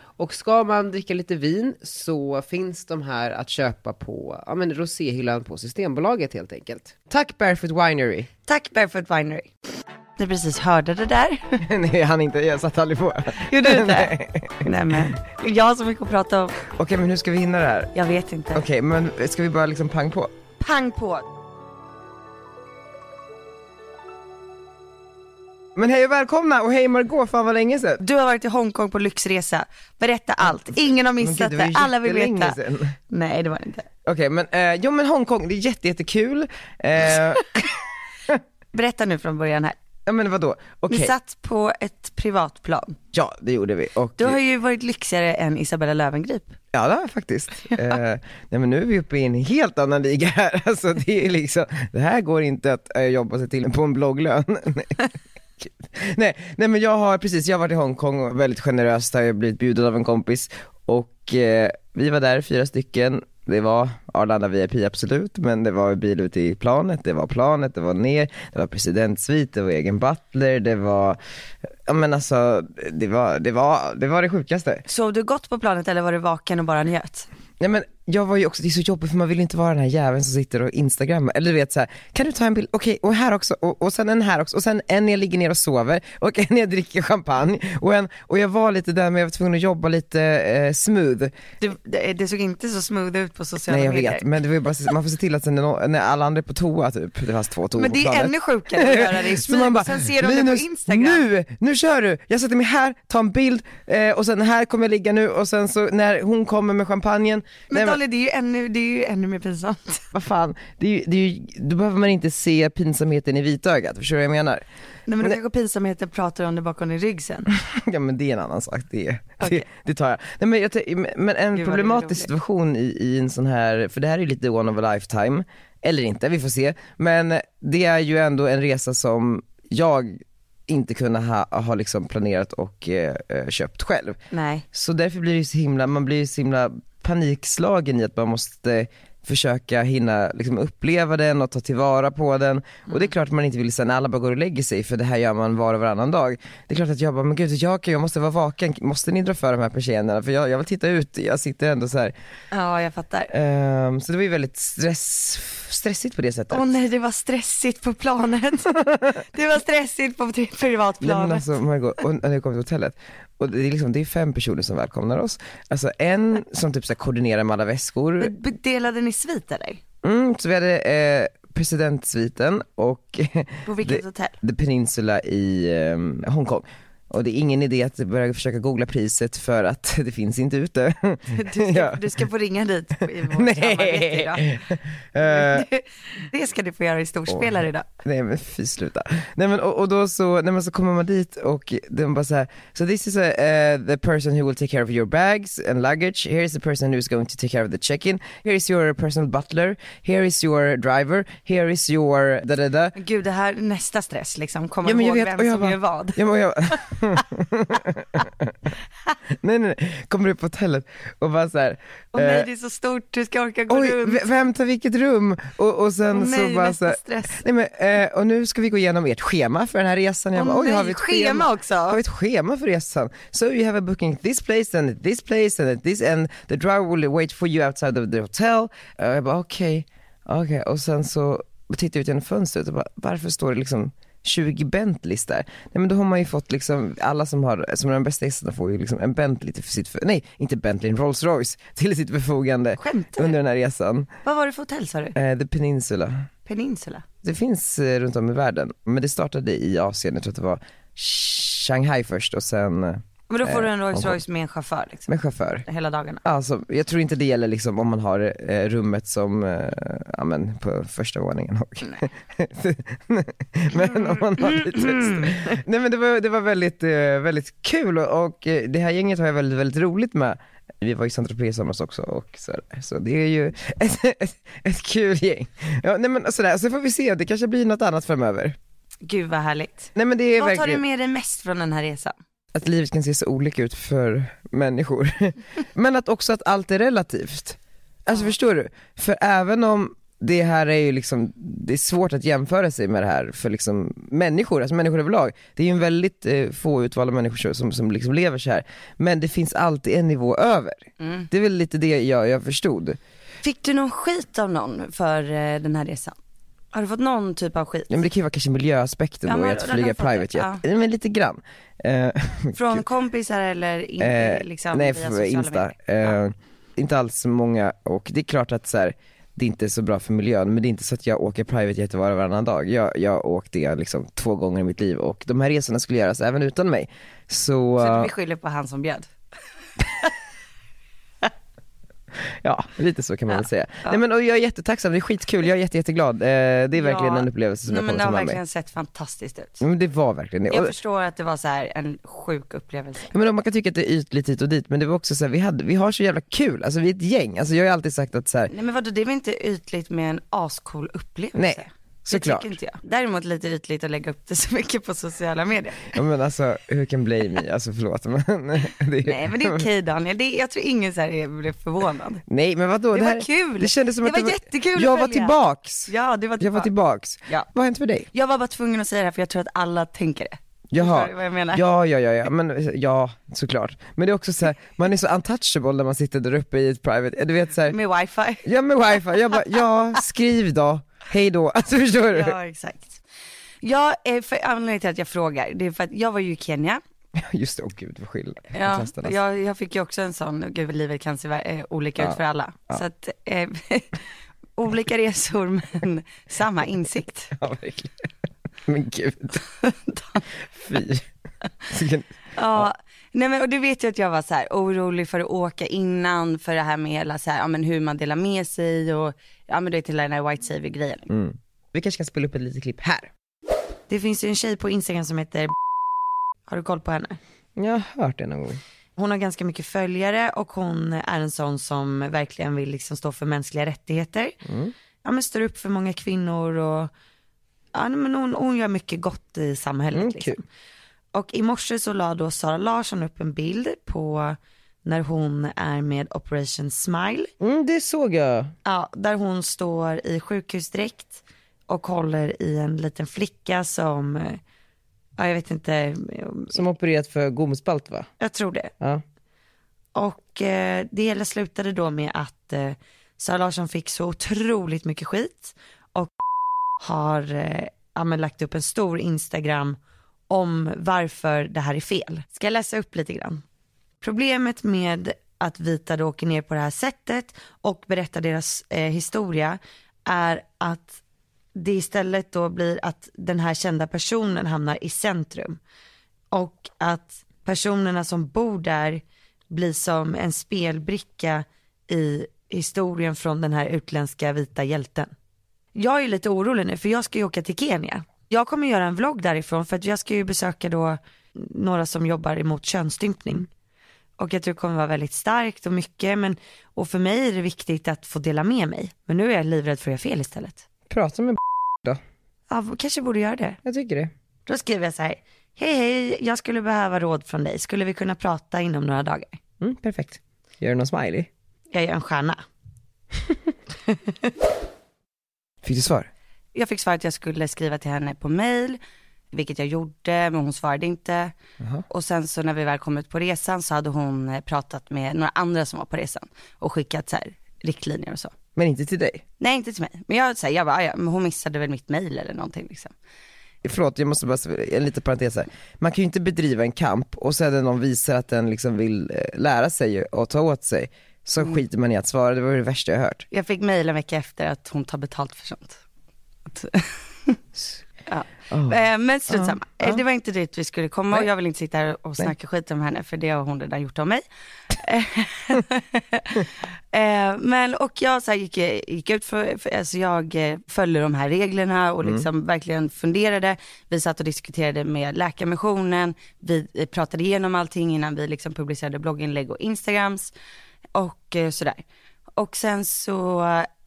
Och ska man dricka lite vin så finns de här att köpa på ja, men roséhyllan på Systembolaget helt enkelt. Tack Barefoot Winery! Tack Barefoot Winery. Ni precis hörde det där. Nej, han inte, jag satt aldrig på. Gjorde du inte? Nej. Nej men, jag har så mycket att prata om. Okej, men hur ska vi hinna det här? Jag vet inte. Okej, men ska vi bara liksom pang på? Pang på. Men hej och välkomna och hej Margot, fan vad länge sedan. Du har varit i Hongkong på lyxresa. Berätta allt. Ingen har missat gud, det. ju Alla vill veta. sedan. Nej, det var det inte. Okej, men eh, jo men Hongkong, det är jätte, jättekul. Eh, Berätta nu från början här. ja men vadå? Okej, Ni satt på ett privatplan. ja det gjorde vi. Och, Du har ju varit lyxigare än Isabella Löwengrip. Ja det har jag faktiskt. Eh, nej men nu är vi uppe i en helt annan liga här. Alltså det är liksom, det här går inte att eh, jobba sig till på en blogglön. nej. nej, men jag har precis, jag har varit i Hongkong och väldigt generöst har jag blivit bjuden av en kompis och eh, vi var där fyra stycken. Det var Arlanda VIP absolut, men det var bil ute i planet, det var planet, det var ner, det var presidentsvit, det var egen butler, det var, ja men alltså, det var, det var, det var det sjukaste. Sov du gott på planet eller var du vaken och bara njöt? Nej men jag var ju också, det är så jobbigt för man vill inte vara den här jäveln som sitter och instagrammar, eller du vet så här, kan du ta en bild, okej och här också, och, och sen en här också, och sen en när jag ligger ner och sover, och en när jag dricker champagne, och en, och jag var lite där men jag var tvungen att jobba lite eh, smooth. Du, det, det såg inte så smooth ut på sociala Nej jag medier. vet, men det var ju bara, man får se till att sen när, alla andra är på toa typ, det fanns två toor Men det är ännu sjukare att göra det i man bara, sen ser de det på Linus, Instagram. nu, nu kör du! Jag sätter mig här, tar en bild, eh, och sen här kommer jag ligga nu, och sen så när hon kommer med champagnen, nej, Men Dolly det är ju ännu, det är ju ännu mer pinsamt. vad fan, det är ju, det är ju, då behöver man inte se pinsamheten i vitögat, förstår du vad jag menar? Nej men det- kanske pinsamheten pratar om det bakom din rygg sen. Ja men det är en annan sak, det, det, Okej. det tar jag. Nej, men, jag men en Gud, problematisk situation i, i en sån här, för det här är ju lite one of a lifetime, eller inte, vi får se, men det är ju ändå en resa som jag inte kunde ha, ha liksom planerat och eh, eh, köpt själv. Nej. Så därför blir det så himla, man blir så himla panikslagen i att man måste försöka hinna liksom uppleva den och ta tillvara på den. Och det är klart man inte vill sen alla bara går och lägger sig för det här gör man var och varannan dag. Det är klart att jag bara, men gud jag, jag måste vara vaken, måste ni dra för de här persiennerna? För jag, jag vill titta ut, jag sitter ändå så här. Ja jag fattar. Ehm, så det var ju väldigt stress, stressigt på det sättet. Åh nej det var stressigt på planet. det var stressigt på pri- Nej, men privatplanet. alltså, Margot, och när jag kom till hotellet, och det är, liksom, det är fem personer som välkomnar oss. Alltså en som typ så koordinerar med alla väskor, Delade ni svit eller? Mm, så vi hade eh, presidentsviten och På vilket hotell? The Peninsula i eh, Hongkong. Och det är ingen idé att börja försöka googla priset för att det finns inte ute. Du ska, Ja. du ska få ringa dit i vårt samarbete idag. Eh, Det ska du få göra i storspelare idag. nej men fy sluta. Nej men och, och då så, nej men så kommer man dit och de bara så här, so this is a, uh, the person who will take care of your bags and luggage, here is the person who is going to take care of the check-in, here is your personal butler, here is your driver, here is your da da da. Gud det här är nästa stress liksom, komma Ja, ihåg vet, vem som bara- gör vad. Ja, men jag... nej, nej, nej, kommer upp på hotellet och bara så här. Åh nej eh, det är så stort, du ska orka gå Oj, runt. vem tar vilket rum? Och, och sen Åh nej, så bara så nästa här, stress. nej men, eh, och nu ska vi gå igenom ert schema för den här resan. Jag Åh bara, oj, nej, har vi ett schema också? Har vi ett schema för resan? So you have a booking at this place and at this place and at this and the driver will wait for you outside of the hotel. Uh, jag bara okej, okej, och sen så tittar jag ut genom fönstret och bara, varför står det liksom 20 Bentleys där. Nej men då har man ju fått liksom, alla som har, som är de bästa gästerna får ju liksom en Bentley till sitt, för, nej inte Bentley, en Rolls Royce till sitt förfogande Skämtar under den här resan. Vad var det för hotell sa du? Eh, The Peninsula. Peninsula? Det finns eh, runt om i världen, men det startade i Asien, jag tror att det var Shanghai först och sen, eh, Men då får du en Eh, Rolls. Royce med en chaufför liksom, med chaufför. hela dagarna. Alltså, jag tror inte det gäller liksom om man har eh, rummet som, eh, ja men på första våningen och Men om man har lite Nej men det var, det var väldigt, eh, väldigt kul och, och eh, det här gänget har jag väldigt, väldigt roligt med. Vi var i Saint Tropez i somras också och så, så det är ju ett, ett, ett kul gäng. Ja, nej men sådär, så får vi se, det kanske blir något annat framöver. Gud vad härligt. Nej men det är Vad tar du verkligen med dig mest från den här resan? Att livet kan se så olika ut för människor. Men att också att allt är relativt. Alltså förstår du? För även om det här är ju liksom, det är svårt att jämföra sig med det här för liksom människor, alltså människor överlag. Det är ju en väldigt eh, få utvalda människor som, som liksom lever så här. Men det finns alltid en nivå över. Mm. Det är väl lite det jag, jag förstod. Fick du någon skit av någon för eh, den här resan? Har du fått någon typ av skit? Ja, men det kan ju vara kanske miljöaspekten Ja, då i att flyga private jet. ja. Men lite grann. Eh, Från kompisar eller in, Eh, liksom nej, via Insta. medier? Eh, Inte alls många och det är klart att så här, det är inte så bra för miljön men det är inte så att jag åker private jet var och varannan dag. Jag, jag åkte det liksom två gånger i mitt liv och de här resorna skulle göras även utan mig. Så, Så eh, vi skyller på han som bjöd? Ja lite så kan man Ja, väl säga. ja. Nej men och jag är jättetacksam, det är skitkul, jag är jätte, jätteglad. Eh, det är verkligen Ja. en upplevelse som jag kommer det ta har med verkligen mig. sett fantastiskt ut. Men det var verkligen det. Jag förstår att det var så här en sjuk upplevelse. Ja, men man kan tycka att det är ytligt hit och dit men det var också så här, vi, hade, vi har så jävla kul, alltså vi är ett gäng. Alltså jag har ju alltid sagt att så här, Nej men vadå, det är väl inte ytligt med en ascool upplevelse? Nej, Det såklart. tycker inte jag. Däremot lite ytligt att lägga upp det så mycket på sociala medier. Ja men alltså, who can blame me? Alltså förlåt men det, Nej men det är okej Daniel, det, jag tror ingen så här är- blev förvånad. Nej men vadå? Det var här, kul. Det kändes som Det att var jättekul att Jag var tillbaks. Ja det var Jag var tillbaks. Ja. Vad har hänt med dig? Jag var bara tvungen att säga det här för jag tror att alla tänker det. Jaha. Du vad jag menar? Ja, ja, ja, ja, men ja, såklart. Men det är också så här, man är så untouchable när man sitter där uppe i ett private, du vet så här, Med wifi. ja med wifi, jag bara, ja, skriv då, hej då, alltså förstår du? Ja exakt. Jag är för anledningen till att jag frågar, det är för att jag var ju i Kenya. Just det, åh gud vad skillnad. Ja, jag, jag fick ju också en sån, gud livet kan se eh, olika Ja, ut för alla. ja. Så att, eh, olika resor men samma insikt. Ja, verkligen. Men gud. Fy. Ja, nej men och du vet ju att jag var så här orolig för att åka innan för det här med hela så här, ja men hur man delar med sig och ja men det är till den här white savior grejen. Mm. Vi kanske kan spela upp ett litet klipp här. Det finns ju en tjej på Instagram som heter har du koll på henne? Jag har hört det någon gång. Hon har ganska mycket följare och hon är en sån som verkligen vill liksom stå för mänskliga rättigheter. Mm. Ja men står upp för många kvinnor och ja men hon, hon gör mycket gott i samhället Mm, liksom. kul. Och i morse så la då Sara Larsson upp en bild på när hon är med Operation Smile. Mm, det såg jag. Ja, där hon står i sjukhusdräkt och håller i en liten flicka som, ja jag vet inte, Som opererat för gomspalt va? jag tror det. Ja. Och eh, det hela slutade då med att eh, Sara Larsson fick så otroligt mycket skit och har eh, ja, men lagt upp en stor Instagram om varför det här är fel. Ska jag läsa upp lite grann? Problemet med att vita då åker ner på det här sättet och berättar deras eh, historia är att det istället då blir att den här kända personen hamnar i centrum och att personerna som bor där blir som en spelbricka i historien från den här utländska vita hjälten. Jag är lite orolig nu för jag ska ju åka till Kenya. Jag kommer göra en vlogg därifrån för att jag ska ju besöka då några som jobbar emot könsstympning. Och jag tror det kommer vara väldigt starkt och mycket men och för mig är det viktigt att få dela med mig. Men nu är jag livrädd för att göra fel istället. Prata med Ja, kanske borde göra det. Jag tycker det. Då skriver jag så här. Hej hej, jag skulle behöva råd från dig. Skulle vi kunna prata inom några dagar? Mm, perfekt. Gör du någon smiley? Jag är en stjärna. Fick du svar? Jag fick svar att jag skulle skriva till henne på mail, vilket jag gjorde, men hon svarade inte. Jaha. Och sen så när vi väl kom ut på resan så hade hon eh, pratat med några andra som var på resan och skickat så här riktlinjer och så. Men inte till dig? Nej, inte till mig. Men jag säger, jag bara, "Ah, ja, men hon missade väl mitt mail eller någonting liksom. Förlåt, jag måste bara, en liten parentes här. Man kan ju inte bedriva en kamp och sen när någon visar att den liksom vill eh, lära sig och ta åt sig, så Mm. skiter man i att svara, det var det värsta jag hört. Jag fick mail en vecka efter att hon tar betalt för sånt. Att, Ja. Oh. Men strunt samma. Ja, Eh. Det var inte dit vi skulle komma och Nej. jag vill inte sitta här och snacka skit om henne för det har hon redan gjort om mig. Eh, Men och jag så gick, gick ut för, för alltså jag följde de här reglerna och liksom verkligen funderade. Vi satt och diskuterade med Läkarmissionen, vi pratade igenom allting innan vi liksom publicerade blogginlägg och Instagrams och sådär. Och sen så,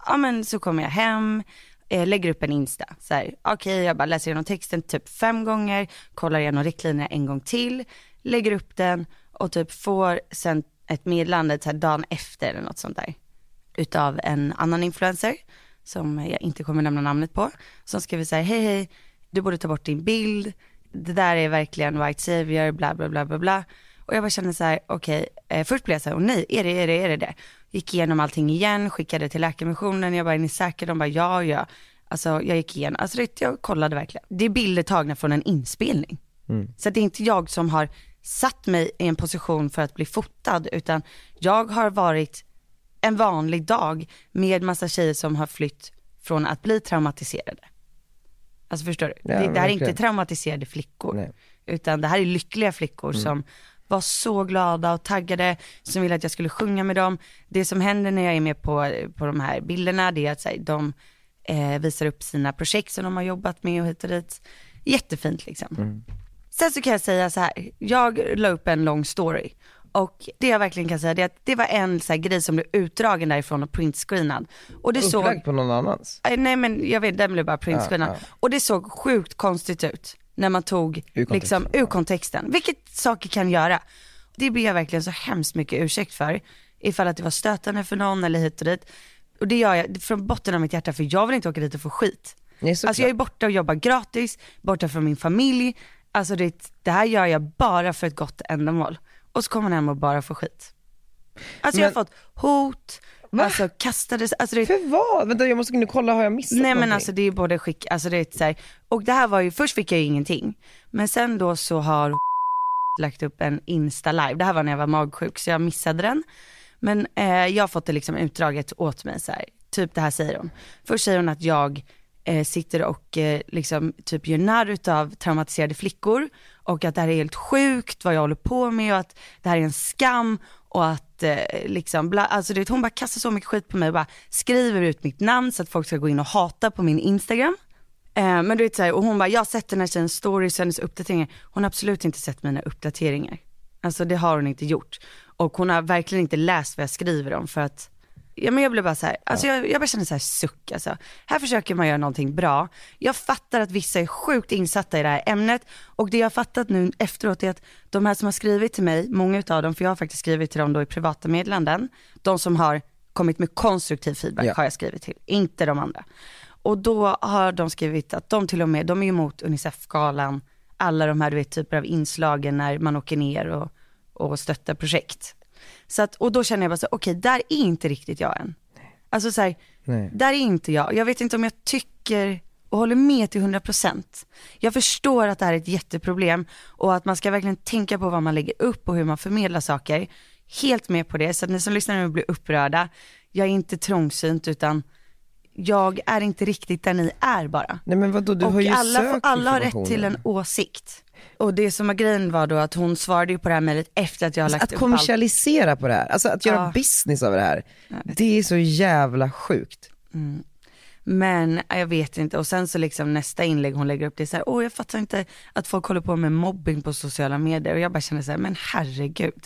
ja men så kommer jag hem, eh, lägger upp en Insta. Så här, okej jag bara läser igenom texten typ fem gånger, kollar igenom riktlinjerna en gång till, lägger upp den och typ får sen ett meddelande så här dagen efter eller något sånt där. Utav en annan influencer som jag inte kommer nämna namnet på. Som skriver så här, hej hej, du borde ta bort din bild, det där är verkligen white savior, bla bla bla bla bla. Och jag bara känner så här, okej, eh, först blev jag så här, åh nej, är det, är det, är det det? Gick igenom allting igen, skickade till läkarmissionen, jag bara, är ni säkra? De bara, ja, ja. Alltså jag gick igenom, alltså det, jag kollade verkligen. Det är bilder tagna från en inspelning. Så det är inte jag som har satt mig i en position för att bli fotad, utan jag har varit en vanlig dag med massa tjejer som har flytt från att bli traumatiserade. Alltså förstår du? Ja, det, det här är inte traumatiserade flickor. Nej. Utan det här är lyckliga flickor som var så glada och taggade, som ville att jag skulle sjunga med dem. Det som händer när jag är med på, på de här bilderna, det är att här, de eh, visar upp sina projekt som de har jobbat med och hit och dit. Jättefint liksom. Sen så kan jag säga så här, jag la upp en lång story. Och det jag verkligen kan säga det är att det var en så grej som blev utdragen därifrån och printscreenad. Och det såg, Upplagd på någon annans? Eh, nej men jag vet, den blev bara printscreenad. Ja, ja. Och det såg sjukt konstigt ut när man tog Ur kontexten, liksom ur kontexten, vilket saker kan göra. Det ber jag verkligen så hemskt mycket ursäkt för, ifall att det var stötande för någon eller hit och dit. Och det gör jag från botten av mitt hjärta för jag vill inte åka dit och få skit. Nej. Alltså jag är borta och jobbar gratis, borta från min familj. Alltså det, det här gör jag bara för ett gott ändamål. Och så kommer man hem och bara får skit. Alltså jag har Men- fått hot, alltså kastades, alltså det För vad? Vänta jag måste nu kolla, har jag missat Nej men någonting? alltså det är både skick, alltså det är så här, och det här var ju, först fick jag ju ingenting, men sen då så har lagt upp en Insta live, det här var när jag var magsjuk så jag missade den. Men eh, jag har fått det liksom utdraget åt mig så här. typ det här säger hon. Först säger hon att jag eh, sitter och eh, liksom typ gör narr utav traumatiserade flickor och att det här är helt sjukt vad jag håller på med och att det här är en skam och att eh, liksom, bla, alltså det, hon bara kastar så mycket skit på mig och bara skriver ut mitt namn så att folk ska gå in och hata på min Instagram. Eh, men du vet såhär, och hon bara, jag har sett den här tjejens stories, hennes uppdateringar. Hon har absolut inte sett mina uppdateringar. Alltså det har hon inte gjort. Och hon har verkligen inte läst vad jag skriver om för att, ja men jag blev bara så här, alltså jag, jag bara känner så här suck alltså. Här försöker man göra någonting bra. Jag fattar att vissa är sjukt insatta i det här ämnet och det jag har fattat nu efteråt är att de här som har skrivit till mig, många utav dem, för jag har faktiskt skrivit till dem då i privata meddelanden, de som har kommit med konstruktiv feedback Ja. har jag skrivit till, inte de andra. Och då har de skrivit att de till och med, de är emot Unicef-galan, alla de här du vet, typer av inslagen när man åker ner och, och stöttar projekt. Så att, och då känner jag bara så, okej där är inte riktigt jag än. Alltså så här, där är inte jag. Jag vet inte om jag tycker och håller med till 100%. Jag förstår att det här är ett jätteproblem och att man ska verkligen tänka på vad man lägger upp och hur man förmedlar saker. Helt med på det, så att ni som lyssnar nu blir upprörda. Jag är inte trångsynt utan jag är inte riktigt där ni är bara. Nej men vadå, du och har ju alla, sökt alla har rätt till en åsikt. Och det som var grejen var då att hon svarade ju på det här mejlet efter att jag har lagt Att upp allt. kommersialisera på det här, alltså att göra Ja. business av det här, det är så jävla sjukt. Men jag vet inte och sen så liksom nästa inlägg hon lägger upp det är så här, åh jag fattar inte att folk håller på med mobbing på sociala medier och jag bara känner så här, men herregud.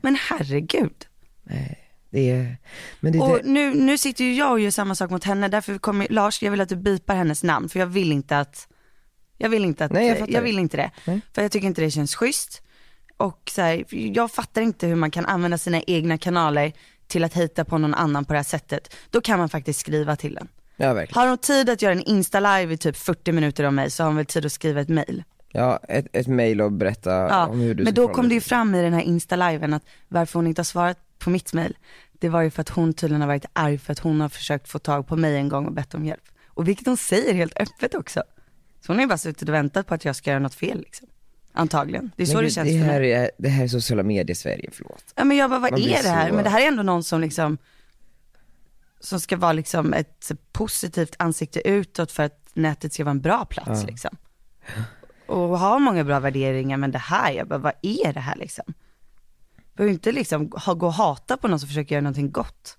Men herregud. Det är, men det, Och det, nu, nu sitter ju jag och gör samma sak mot henne, därför kommer, Lars jag vill att du bipar hennes namn för jag vill inte att, jag vill inte att, Nej, jag jag, vill inte det. Nej. För jag tycker inte det känns schysst. Och så här, jag fattar inte hur man kan använda sina egna kanaler till att hita på någon annan på det här sättet. Då kan man faktiskt skriva till den. ja verkligen. Har hon tid att göra en Insta-live i typ 40 minuter om mig så har hon väl tid att skriva ett mail. Ja, ett, ett mail och berätta Ja, om hur du men då kom det ju fram i den här Insta-liven att varför hon inte har svarat på mitt mail, det var ju för att hon tydligen har varit arg för att hon har försökt få tag på mig en gång och bett om hjälp. Och vilket hon säger helt öppet också. Så hon har ju bara suttit och väntat på att jag ska göra något fel liksom. Antagligen. Det är så det gud, känns det för här mig. är, det här är sociala medier Sverige, förlåt. Ja men jag bara, vad Man är det här? så- Men det här är ändå någon som liksom, som ska vara liksom ett positivt ansikte utåt för att nätet ska vara en bra plats Ja. liksom. Och ha många bra värderingar, men det här, jag bara, vad är det här liksom? Behöver inte liksom ha, gå och hata på någon som försöker göra någonting gott.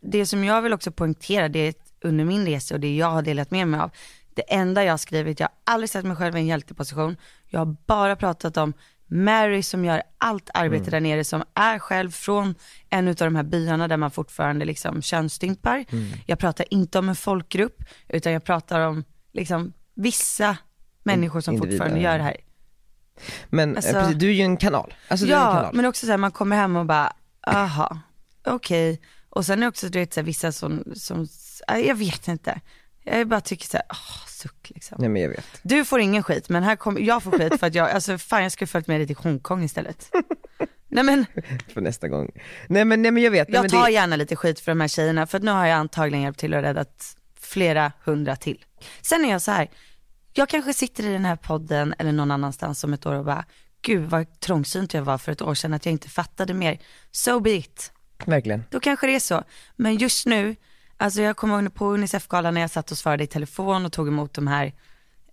Det som jag vill också poängtera, det är under min resa och det jag har delat med mig av, det enda jag har skrivit, jag har aldrig sett mig själv i en hjälteposition, jag har bara pratat om Mary som gör allt arbete där nere, som är själv från en av de här byarna där man fortfarande liksom könsstympar. Jag pratar inte om en folkgrupp, utan jag pratar om liksom vissa människor som individer, fortfarande gör det här. Men Alltså- eh, precis, du är ju en kanal. Alltså, Ja, kanal. men också så här, man kommer hem och bara, aha, okej. Och sen är också du vet, så här, vissa som, som, jag vet inte. Jag bara tycker så här, åh, suck liksom. Nej men jag vet. Du får ingen skit, men här kommer, jag får skit för att jag, alltså fan jag skulle följt med dig till Hongkong istället. Nej men, För nästa gång. Nej men, nej, men jag vet. Nej, jag tar det, gärna lite skit för de här tjejerna, för att nu har jag antagligen hjälpt till och räddat flera hundra till. Sen är jag så här, jag kanske sitter i den här podden eller någon annanstans om ett år och bara, gud vad trångsynt jag var för ett år sedan att jag inte fattade mer. So be it. Verkligen. Då kanske det är så. Men just nu, alltså jag kommer ihåg på Unicef-galan när jag satt och svarade i telefon och tog emot de här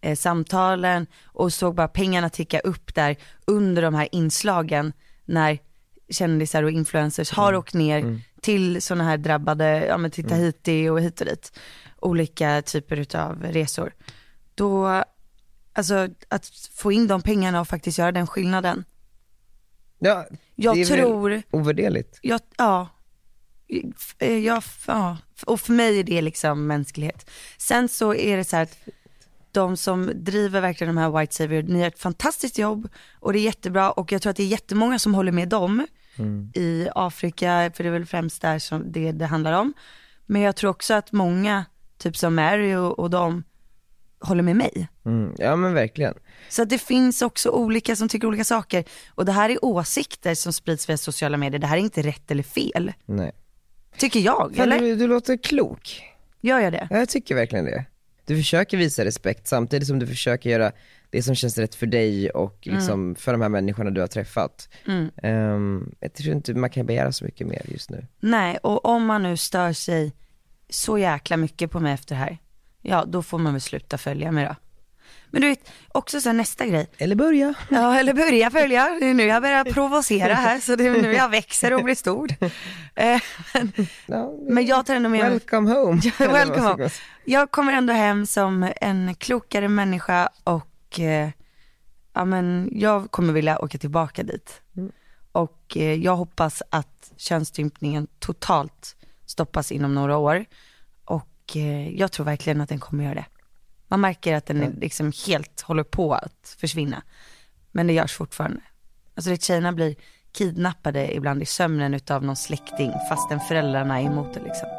eh, samtalen och såg bara pengarna ticka upp där under de här inslagen när kändisar och influencers har åkt ner till sådana här drabbade, ja men till Tahiti och hit och dit, olika typer utav resor. Då, alltså att få in de pengarna och faktiskt göra den skillnaden. Ja, Jag det är väl tror, ovärderligt. jag, ja, Eh, ja, och för mig är det liksom mänsklighet. Sen så är det så här att de som driver verkligen de här White Savior, ni gör ett fantastiskt jobb och det är jättebra och jag tror att det är jättemånga som håller med dem i Afrika, för det är väl främst där som det, det handlar om. Men jag tror också att många, typ som Mary och, och de, håller med mig. Mm. Ja men verkligen. Så att det finns också olika som tycker olika saker. Och det här är åsikter som sprids via sociala medier, det här är inte rätt eller fel. Nej. Tycker jag, Fan, eller? du, du låter klok. Gör jag det? Ja, jag tycker verkligen det. Du försöker visa respekt samtidigt som du försöker göra det som känns rätt för dig och liksom för de här människorna du har träffat. Mm. Ehm, jag tror inte man kan begära så mycket mer just nu. Nej, och om man nu stör sig så jäkla mycket på mig efter det här, ja då får man väl sluta följa mig då. Men du vet, också så här nästa grej, Eller börja. ja eller börja följa, det är nu jag börjar provocera här så det är nu jag växer och blir stor. Eh, men, Ja, men jag tar ändå med welcome home. Welcome home. Jag kommer ändå hem som en klokare människa och eh, ja, men jag kommer vilja åka tillbaka dit. Och eh, jag hoppas att könsstympningen totalt stoppas inom några år. Och eh, jag tror verkligen att den kommer göra det. Man märker att den är liksom helt håller på att försvinna. Men det görs fortfarande. Alltså det tjejerna blir kidnappade ibland i sömnen utav någon släkting fastän föräldrarna är emot det liksom.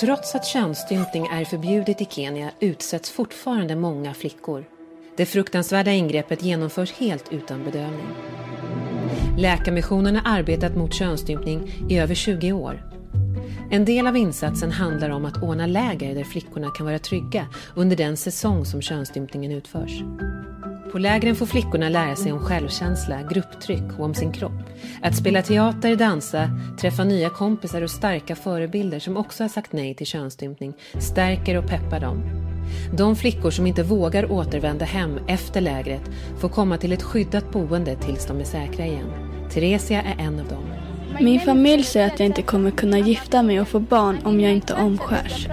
Trots att könsstympning är förbjudet i Kenya utsätts fortfarande många flickor. Det fruktansvärda ingreppet genomförs helt utan bedövning. Läkarmissionen har arbetat mot könsstympning i över 20 år. En del av insatsen handlar om att ordna läger där flickorna kan vara trygga under den säsong som könsstympningen utförs. På lägren får flickorna lära sig om självkänsla, grupptryck och om sin kropp. Att spela teater, dansa, träffa nya kompisar och starka förebilder som också har sagt nej till könsstympning stärker och peppar dem. De flickor som inte vågar återvända hem efter lägret får komma till ett skyddat boende tills de är säkra igen. Theresia är en av dem. Min familj säger att jag inte kommer kunna gifta mig och få barn om jag inte omskärs.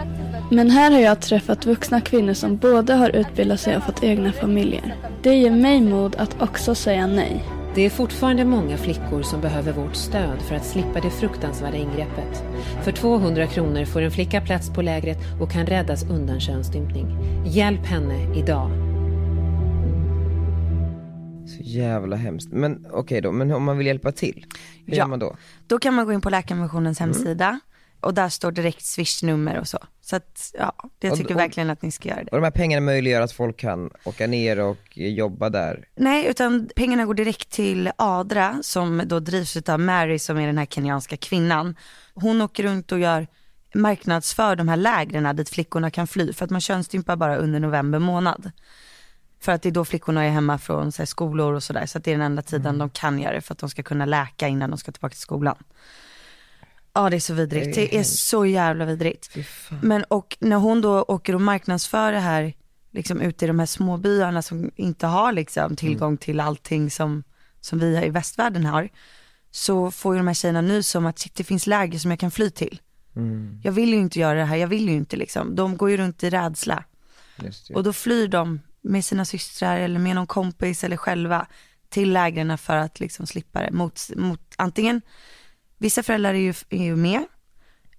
Men här har jag träffat vuxna kvinnor som både har utbildat sig och fått egna familjer. Det ger mig mod att också säga nej. Det är fortfarande många flickor som behöver vårt stöd för att slippa det fruktansvärda ingreppet. För 200 kronor får en flicka plats på lägret och kan räddas undan könsstympning. Hjälp henne idag. Så jävla hemskt. Men okej då, men om man vill hjälpa till, hur Ja. gör man då? Då kan man gå in på Läkarmissionens hemsida och där står direkt swishnummer och så. Så att ja, jag Och- tycker och- verkligen att ni ska göra det. Och de här pengarna möjliggör att folk kan åka ner och jobba där. Nej, utan pengarna går direkt till Adra som då drivs av Mary som är den här kenyanska kvinnan. Hon åker runt och gör marknadsför de här lägren dit flickorna kan fly för att man könsstympar bara under november månad. För att det är då flickorna är hemma från så här, skolor och sådär så att det är den enda tiden de kan göra det för att de ska kunna läka innan de ska tillbaka till skolan. Ja det är så vidrigt, Det är det är så jävla vidrigt. Men och när hon då åker och marknadsför det här liksom ute i de här småbyarna som inte har liksom tillgång till allting som, som vi i västvärlden har, så får ju de här tjejerna nys om att shit, det finns läger som jag kan fly till. Mm, Jag vill ju inte göra det här, jag vill ju inte liksom. De går ju runt i rädsla. Och då flyr de med sina systrar eller med någon kompis eller själva till lägren för att liksom slippa det. Mot, mot antingen, vissa föräldrar är ju, är ju med,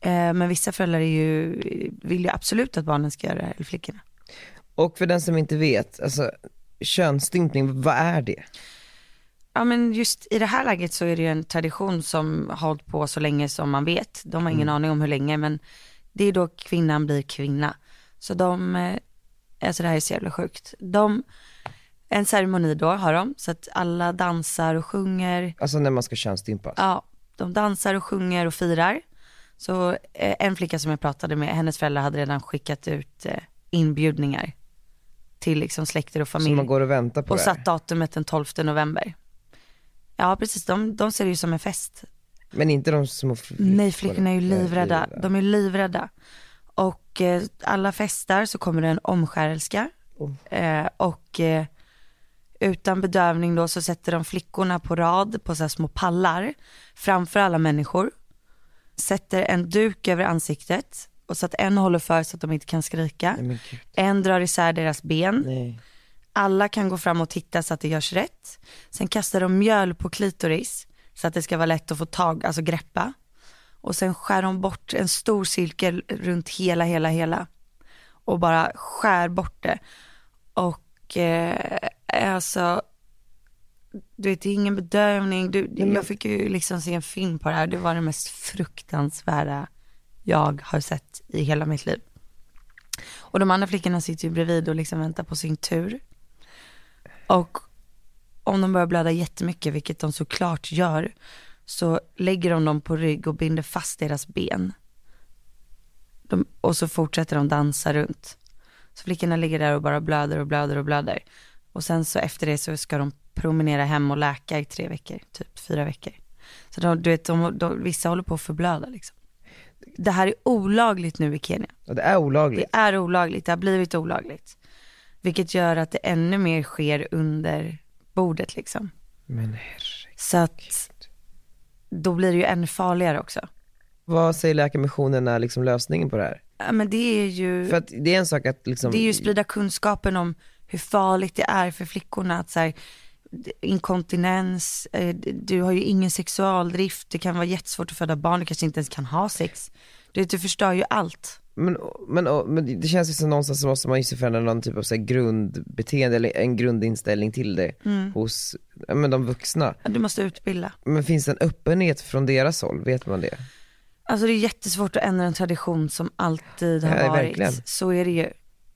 eh, men vissa föräldrar är ju, vill ju absolut att barnen ska göra det här, eller flickorna. Och för den som inte vet, alltså könsstympning, vad är det? Ja men just i det här läget så är det ju en tradition som har hållit på så länge som man vet. De har ingen aning om hur länge men det är då kvinnan blir kvinna. Så de, eh, alltså det här är så jävla sjukt. De, en ceremoni då har de, så att alla dansar och sjunger. Alltså när man ska könsstympas? Ja, de dansar och sjunger och firar. Så eh, en flicka som jag pratade med, hennes föräldrar hade redan skickat ut eh, inbjudningar till liksom släkter och Så familj. man går och väntar på Och det här? satt datumet den 12 november. Ja precis, de, de ser det ju som en fest. Men inte de små flickorna? Nej flickorna är ju livrädda, de är livrädda. Och eh, alla festar så kommer det en omskärelska. Oh. Eh, och eh, utan bedövning då så sätter de flickorna på rad på så här små pallar framför alla människor. Sätter en duk över ansiktet och så att en håller för så att de inte kan skrika. Nej En drar isär deras ben. nej. Alla kan gå fram och titta så att det görs rätt. Sen kastar de mjöl på klitoris så att det ska vara lätt att få tag, alltså greppa. Och sen skär de bort en stor cirkel runt hela, hela, hela. Och bara skär bort det. Och eh, alltså, du vet det är ingen bedövning. Du, jag fick ju liksom se en film på det här. Det var det mest fruktansvärda jag har sett i hela mitt liv. Och de andra flickorna sitter ju bredvid och liksom väntar på sin tur. Och om de börjar blöda jättemycket, vilket de såklart gör, så lägger de dem på rygg och binder fast deras ben. De, och så fortsätter de dansa runt. Så flickorna ligger där och bara blöder och blöder och blöder. Och sen så efter det så ska de promenera hem och läka i tre veckor, typ fyra veckor. Så de, du vet, de, de, vissa håller på att förblöda liksom. Det här är olagligt nu i Kenya. Och det är olagligt? Det är olagligt, det har blivit olagligt. Vilket gör att det ännu mer sker under bordet liksom. Men herregud. Så att då blir det ju ännu farligare också. Vad säger Läkarmissionen är liksom lösningen på det här? Ja, men det är ju, För att det är en sak att liksom det är ju sprida kunskapen om hur farligt det är för flickorna att så här, inkontinens, eh, du har ju ingen sexualdrift, det kan vara jättesvårt att föda barn, du kanske inte ens kan ha sex. Du, du förstör ju allt. Men, men, men det känns ju som någonstans så måste man ju förändra någon typ av så grundbeteende eller en grundinställning till det Mm. hos, men de vuxna. Du måste utbilda. Men finns det en öppenhet från deras håll, vet man det? Alltså det är jättesvårt att ändra en tradition som alltid har Ja, varit. verkligen. Så är det ju.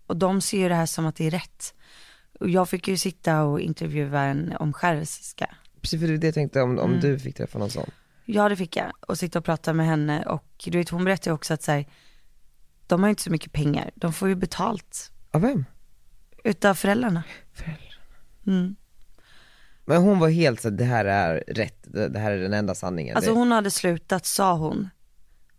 Och de ser ju det här som att det är rätt. Och jag fick ju sitta och intervjua en omskärelseska. Precis för det jag tänkte om, om Mm. du fick träffa någon sån. Ja det fick jag. Och sitta och prata med henne och du vet hon berättade också att så här, de har ju inte så mycket pengar. De får ju betalt Av vem? utav föräldrarna. Föräldrar. Mm. Men hon var helt så det här är rätt, det, det här är den enda sanningen. Alltså det, hon hade slutat sa hon.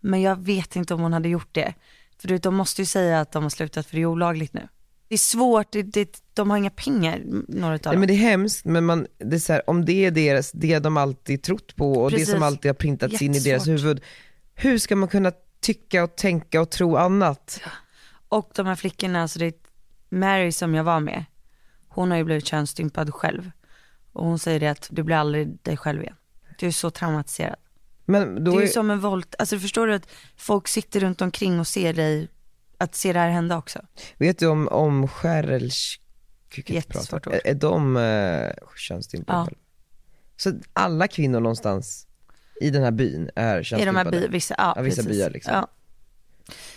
Men jag vet inte om hon hade gjort det. För du vet, de måste ju säga att de har slutat för det är olagligt nu. Det är svårt, det, det, de har inga pengar, några utav Nej, dem. men det är hemskt, men man, det är så här, om det är deras, det de alltid trott på och Precis. det som alltid har printats in i deras huvud, hur ska man kunna tycka och tänka och tro annat? Och de här flickorna, alltså det är Mary som jag var med, hon har ju blivit könsstympad själv. Och hon säger det att du blir aldrig dig själv igen. Du är så traumatiserad. Men då det är ju är, som en våld, alltså förstår du att folk sitter runt omkring och ser dig, att se det här hända också. vet du om, om skärels... Jättesvårt ord. är, är de uh, könsstympade? Ja. Så alla kvinnor någonstans i den här byn är I de här könsstympade? by, vissa, ja, Ja, vissa precis. byar liksom. Ja.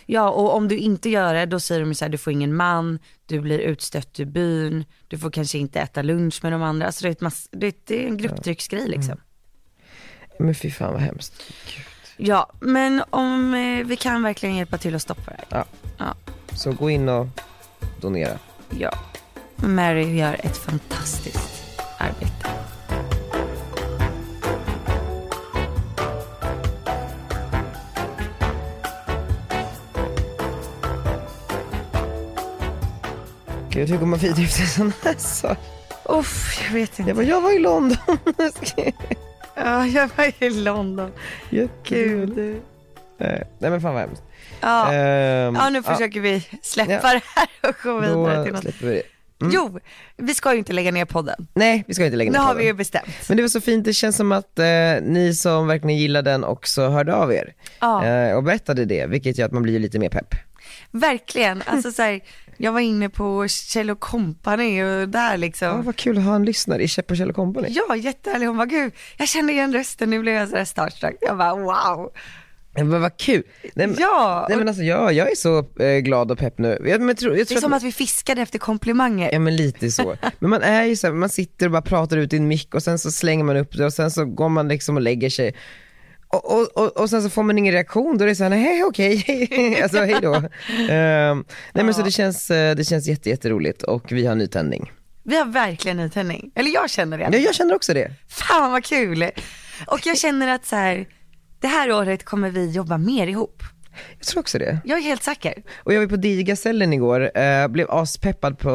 ja, och om du inte gör det, då säger de så här, du får ingen man, du blir utstött ur byn, du får kanske inte äta lunch med de andra. Alltså det är, ett mass, det är, en grupptrycksgrej liksom. Mm. Men fy fan vad hemskt. Ja, men om eh, vi kan verkligen hjälpa till att stoppa det här. Ja. Så gå in och donera. Ja. Mary gör ett fantastiskt arbete. Gud hur går man vidare efter sån här sak? Uff, jag vet inte. Jag bara, jag var i London. Ja, jag var i London. Jättekul. Gud. Nej nej, men fan vad hemskt. Ja. Ehm, ja, nu försöker vi släppa Ja. det här och gå vidare till Då något. släpper vi det. Mm. Jo, vi ska ju inte lägga ner podden. Nej, vi ska inte lägga Nu ner har podden. vi ju bestämt. Men det var så fint, det känns som att eh, ni som verkligen gillar den också hörde av er. Ja. Eh, och berättade det, vilket gör att man blir lite mer pepp. Verkligen, alltså så här, jag var inne på Kjell Company och där Ja, liksom. vad kul att ha en lyssnare i på Kjell Company. Ja, jättehärlig. Hon bara, gud, jag kände igen rösten, nu blev jag sådär starstruck. Jag bara, wow. Men vad kul. Nej, men, Ja, nej, men alltså jag, jag är så eh, glad och pepp nu. Jag, men, tror, jag det är som att vi fiskade efter komplimanger. Ja men lite så. Men man är ju så här, man sitter och bara pratar ut i en mick och sen så slänger man upp det och sen så går man liksom och lägger sig. Och, och, och, och sen så får man ingen reaktion, då är det såhär, nej okej, alltså hej då. Ehm, nej men så det känns, eh, det känns jätte, jätteroligt och vi har nytändning. Vi har verkligen nytändning. Eller jag känner det. Ja, jag känner också det. Fan vad kul. Och jag känner att så här, det här året kommer vi jobba mer ihop. Jag tror också det. Jag är helt säker. Och jag var på Digacellen igår, eh, blev aspeppad på,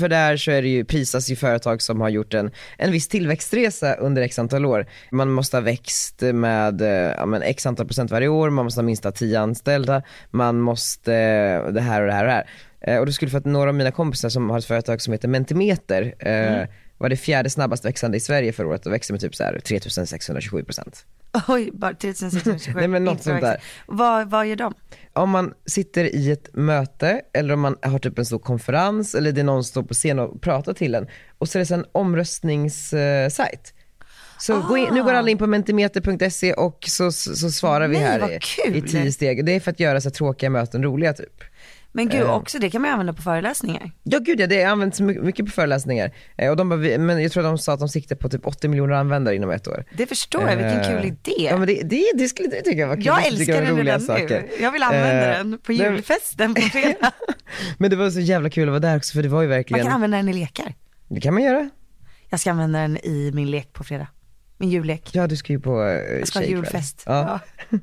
för där så är det ju, prisas ju företag som har gjort en, en viss tillväxtresa under x antal år. Man måste ha växt med eh, ja, men x antal procent varje år, man måste ha minst 10 anställda, man måste eh, det här och det här och det här. Eh, och då skulle för att några av mina kompisar som har ett företag som heter Mentimeter, eh, var det fjärde snabbast växande i Sverige förra året och växte med typ så här 3627 procent. Oj, bara 3627. Nej, men något sånt där. Vad, vad gör de? om man sitter i ett möte eller om man har typ en stor konferens eller det är någon som står på scen och pratar till en och så är det en omröstningssajt. Så gå in, nu går alla in på mentimeter.se och så, så, så svarar vi Nej, här i, i tio steg. Det är för att göra så här tråkiga möten roliga typ. Men gud, Eh. också det kan man använda på föreläsningar. Ja gud ja, det används my- mycket på föreläsningar. Eh, och de bara, men jag tror de sa att de siktar på typ 80 miljoner användare inom ett år. Det förstår jag, vilken Eh, kul idé. Ja men det, det, det skulle det tycker jag var kul. jag älskar den redan saker. nu. Jag vill använda Eh, den på julfesten på fredag. Men det var så jävla kul att vara där också för det var ju Man verkligen, kan använda den i lekar. det kan man göra. Jag ska använda den i min lek på fredag. Min jullek. Ja du ska ju på uh, Jag ska ha julfest. Ja.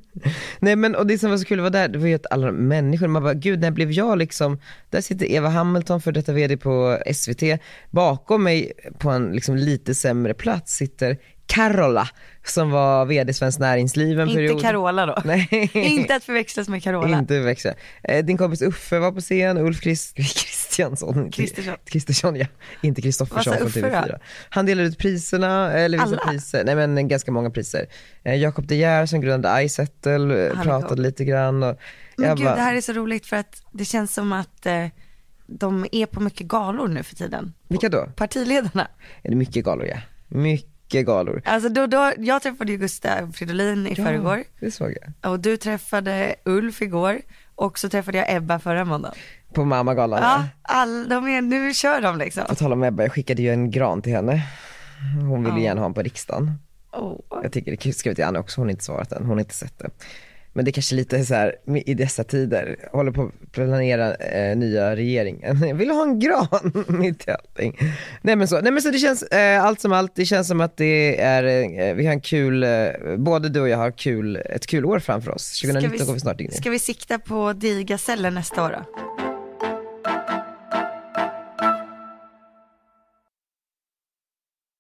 Nej men och det som var så kul vara där, det var ju att alla människor, man bara gud när blev jag liksom, där sitter Eva Hamilton för detta vd på SVT, bakom mig på en liksom lite sämre plats sitter Carola som var vd i Svenskt Näringsliv en period. Inte Carola då. Nej. Inte att förväxlas med Carola. Inte växa. Eh, Din kompis Uffe var på scen, Ulf Kristiansson. Kristersson. Kristersson ja, inte Kristoffersson från Uffe TV4. Han delade ut priserna, eller vissa Alla? priser, nej men ganska många priser. Eh, Jakob De Geer som grundade eh, är pratade lite grann och Men gud, bara, det här är så roligt för att det känns som att eh, de är på mycket galor nu för tiden. vilka då? Partiledarna. Är det mycket galor ja, mycket galor. Alltså då, då, jag träffade ju Gustav Fridolin i förrgår det såg jag. och du träffade Ulf igår och så träffade jag Ebba förra måndagen. På mammagalan Ja, ja. all, de är, nu kör de liksom. På tal om Ebba, jag skickade ju en gran till henne. Hon ville Ja. gärna ha den på riksdagen. Oh. Jag tycker det är kul, skrivit till Anna också, hon har inte svarat än, hon har inte sett det. Men det är kanske lite så här i dessa tider, håller på att planera eh, nya regeringen. Jag vill ha en gran mitt i allting. Nej men så, nej men så det känns, eh, allt som allt, det känns som att det är, eh, vi har en kul, eh, både du och jag har kul, ett kul år framför oss. 2019 går vi snart in i. Ska vi sikta på Digaceller nästa år då?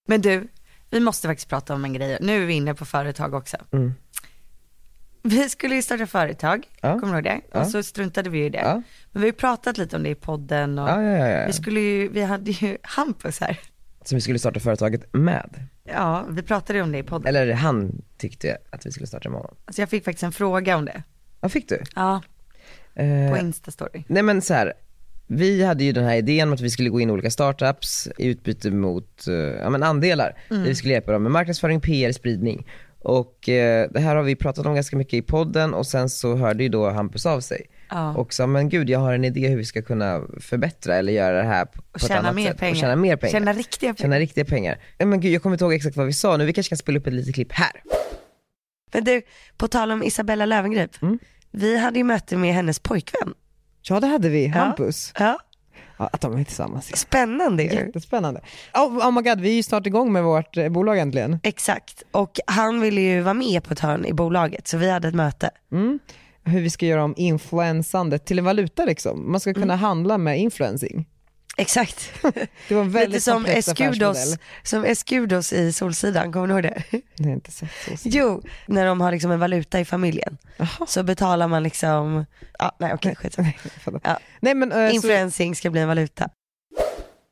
Men du, vi måste faktiskt prata om en grej. Nu är vi inne på företag också. Mm. Vi skulle ju starta företag, Ja. kommer du ihåg det? Ja. Och så struntade vi i det. Ja. Men vi har ju pratat lite om det i podden och Ja, ja, ja, ja. vi skulle ju, vi hade ju Hampus här. Som vi skulle starta företaget med. Ja, vi pratade om det i podden. Eller han tyckte att vi skulle starta med honom. Alltså jag fick faktiskt en fråga om det. Vad fick du? Ja, Eh, på Instastory. Nej men så här. vi hade ju den här idén om att vi skulle gå in i olika startups i utbyte mot eh, ja, men andelar. Där vi skulle hjälpa dem med marknadsföring, PR, spridning. Och eh, det här har vi pratat om ganska mycket i podden och sen så hörde ju då Hampus av sig. Ja. Och sa, men gud jag har en idé hur vi ska kunna förbättra eller göra det här på, Och ett annat mer sätt. pengar. Och tjäna mer pengar. Tjäna riktiga pengar. Tjäna riktiga pengar. Men gud jag kommer inte ihåg exakt vad vi sa nu, vi kanske kan spela upp ett litet klipp här. Men du, på tal om Isabella Löwengrip. Mm. Vi hade ju möte med hennes pojkvän. Ja det hade vi, Hampus. Ja, Ja, att de är tillsammans. spännande ju. Jättespännande. Oh, oh my god, vi är ju snart igång med vårt eh, bolag äntligen. Exakt, och han ville ju vara med på ett hörn i bolaget så vi hade ett möte. Mm. Hur vi ska göra om influensandet till en valuta liksom. Man ska kunna handla med influencing. Exakt. Det var en väldigt Lite som Escudos, som Escudos i Solsidan, kommer du ihåg det? Har inte sett så. Jo, när de har liksom en valuta i familjen Jaha. så betalar man liksom, ja, nej okej skit. Fattar. Ja. Nej men eh, så, Influencing ska bli en valuta.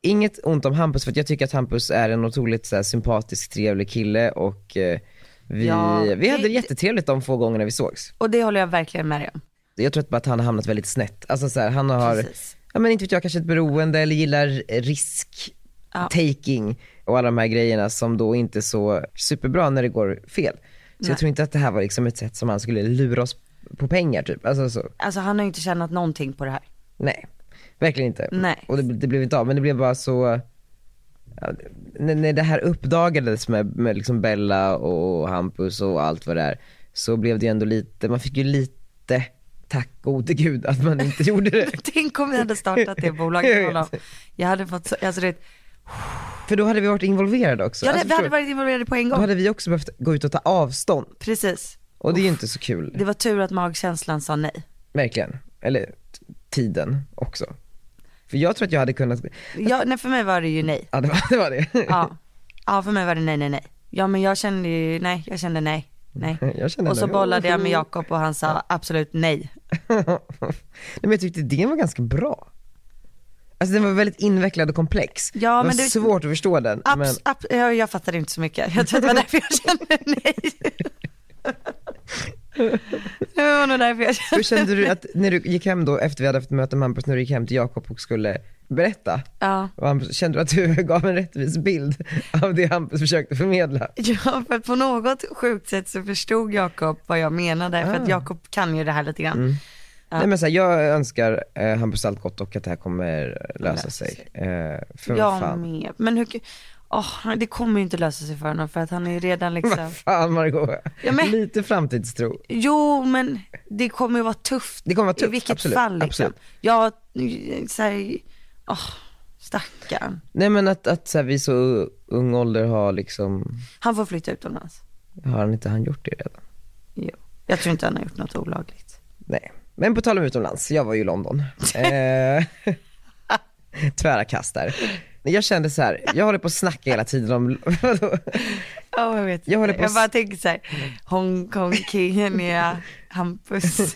inget ont om Hampus för jag tycker att Hampus är en otroligt så här, sympatisk, trevlig kille och eh, vi, Ja, vi hade det jättetrevligt de få gångerna vi sågs. Och det håller jag verkligen med dig om. Jag tror att bara att han har hamnat väldigt snett. Alltså så här, han har, Precis. Ja men inte vet jag, kanske ett beroende eller gillar risk Ja. taking och alla de här grejerna som då inte är så superbra när det går fel. Så Nej. jag tror inte att det här var liksom ett sätt som han skulle lura oss på pengar typ. Alltså så, Alltså han har ju inte tjänat någonting på det här. nej. Verkligen inte. Nej. Och det, det blev inte av, men det blev bara så, ja, när, när det här uppdagades med, med liksom Bella och Hampus och allt vad det är, så blev det ändå lite, man fick ju lite tack gode gud att man inte gjorde det. Tänk om vi hade startat det bolaget med honom. Jag hade fått, så- alltså det, För då hade vi varit involverade också. ja, Alltså, vi hade varit involverade på en Då gång. hade vi också behövt gå ut och ta avstånd. Precis. Och det är ju inte så kul, Det var tur att magkänslan sa nej. verkligen. Eller tiden också. För jag tror att jag hade kunnat, Ja, nej för mig var det ju nej. ja det var det. Var det. Ja. ja, för mig var det nej, nej, nej. Ja men jag kände ju, nej, jag kände nej. Nej. Och så bollade jag med Jakob och han sa absolut nej. Nej men jag tyckte idén var ganska bra. Alltså den var väldigt invecklad och komplex. Ja, det var men det- svårt att förstå den. Abs, men, ab, jag, jag fattade inte så mycket. Jag tror att det var därför jag kände nej. Det var nog därför jag kände hur kände du att när du gick hem då efter vi hade haft möte med Hampus, när du gick hem till Jakob och skulle berätta? Ja. Hampus, kände du att du gav en rättvis bild av det Hampus försökte förmedla? Ja, för på något sjukt sätt så förstod Jakob vad jag menade, för att Ah. Jakob kan ju det här lite grann. Mm. Ja. Nej men så här, jag önskar eh, Hampus allt gott och att det här kommer lösa Lösa sig. sig. Eh, för jag fan. med. Men hur, åh, det kommer ju inte lösa sig för honom för att han är ju redan liksom, Vad fan Margot, Ja, men- lite framtidstro. jo men det kommer ju vara tufft. Det kommer vara I tufft, vilket absolut, fall liksom. absolut. Jag, såhär, åh, stackarn. Nej men att, att så här, vi så ung ålder har liksom, Han får flytta utomlands. har han inte han gjort det redan? Jo. Jag tror inte han har gjort något olagligt. Nej, men på tal om utomlands, jag var ju i London. Eh, tvära kast där. Jag kände så här, jag håller på att snacka hela tiden om? Ja jag vet. Jag håller på jag bara tänker såhär, Hongkong, Kenya, Hampus.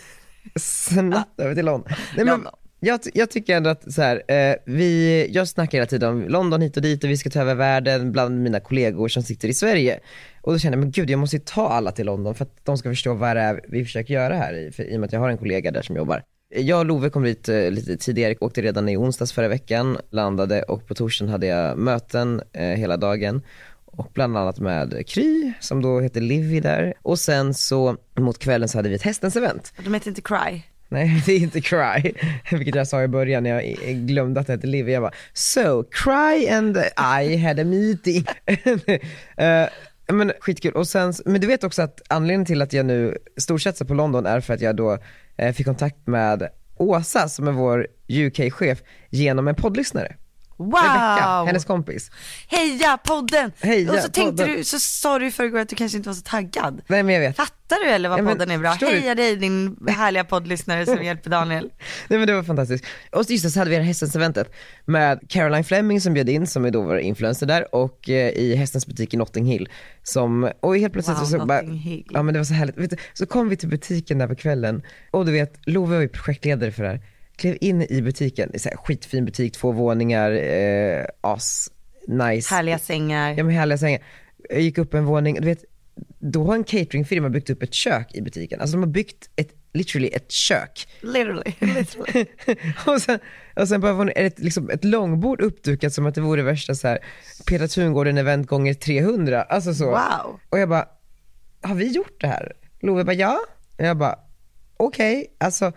snabbt över till London. Nej, men, London. jag, jag tycker ändå att så här, eh, vi, jag snackar hela tiden om London hit och dit och vi ska ta över världen bland mina kollegor som sitter i Sverige. Och då kände jag, men gud jag måste ju ta alla till London för att de ska förstå vad det är vi försöker göra här i, för, i och med att jag har en kollega där som jobbar. Jag och Love kom dit eh, lite tidigare, åkte redan i onsdags förra veckan, landade och på torsdagen hade jag möten eh, hela dagen. Och bland annat med Kry, som då heter Livy där. Och sen så mot kvällen så hade vi ett hästens event. De heter inte Cry. Nej, det är inte Cry, vilket jag sa i början när jag glömde att det hette Livy. Jag bara, so Cry and I had a meeting. Men skitkul. Och sen, men du vet också att anledningen till att jag nu storsatsar på London är för att jag då eh, fick kontakt med Åsa som är vår UK-chef genom en poddlyssnare. Wow! hennes kompis. Heja podden! Heja och så tänkte podden. du, så sa du i förrgår att du kanske inte var så taggad. Nej men jag vet. Fattar du eller vad Ja, podden är bra? förstår du? Heja dig din härliga poddlyssnare som hjälper Daniel. Nej men det var fantastiskt. Och just det, så hade vi det här hästens eventet med Caroline Fleming som bjöd in, som är då vår influencer där, och eh, i hästens butik i Notting Hill. Som, och helt plötsligt Wow, så, så bara, Hill. ja men det var så härligt. Du, så kom vi till butiken där på kvällen, och du vet, Love var ju projektledare för det här. Klev in i butiken, är så här skitfin butik, två våningar, eh, as, nice. Härliga sängar. Ja men härliga sängar. Jag gick upp en våning, du vet, då har en cateringfirma byggt upp ett kök i butiken. Alltså de har byggt ett, literally ett kök. Literally, literally. och sen, och sen bara var det liksom ett långbord uppdukat som att det vore värsta så här Petra Tungården event gånger 300. Alltså så. Wow. Och jag bara, har vi gjort det här? Love bara, ja. Och jag bara, okej, alltså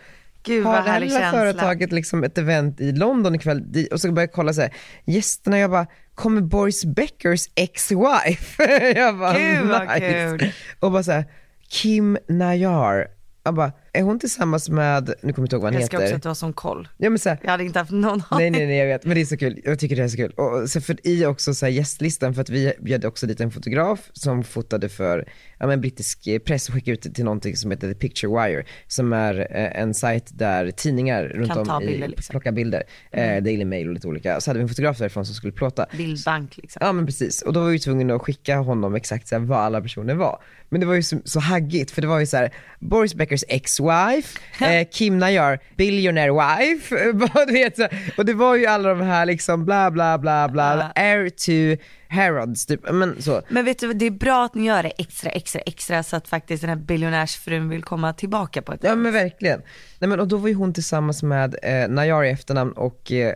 Gud har vad härlig känsla. företaget liksom ett event i London ikväll och så började jag kolla så här, gästerna, jag bara, kommer Boris Beckers ex-wife? jag bara, Gud, vad nice. kul. Och bara så här, Kim Nayar. Jag bara, är hon tillsammans med, nu kommer jag inte ihåg vad han Jag ska också heter. att du har sån koll. Ja men så här, Jag hade inte haft någon Nej aning. nej nej jag vet, men det är så kul, jag tycker det är så kul. Och så för i också så här gästlistan, för att vi bjöd också dit en fotograf som fotade för ja, men brittisk press och skickade ut till någonting som heter The Picture Wire, som är eh, en sajt där tidningar runt Kan om i, bilder, liksom. plockar bilder, eh, Daily Mail och lite olika. Så hade vi en fotograf därifrån som skulle plåta. Bildbank liksom. Ja men precis, och då var vi tvungna att skicka honom exakt så här, vad alla personer var. Men det var ju så, så haggigt, för det var ju så här: Boris Beckers ex-wife, eh, Kim Nayar, billionaire wife, du vet, så, och det var ju alla de här liksom bla bla bla bla, Ja. heir to Harrods typ, men så. Men vet du, det är bra att ni gör det extra, extra, extra så att faktiskt den här biljonärsfrun vill komma tillbaka på ett Ja men verkligen. Nej men och då var ju hon tillsammans med eh, Nayar i efternamn och eh,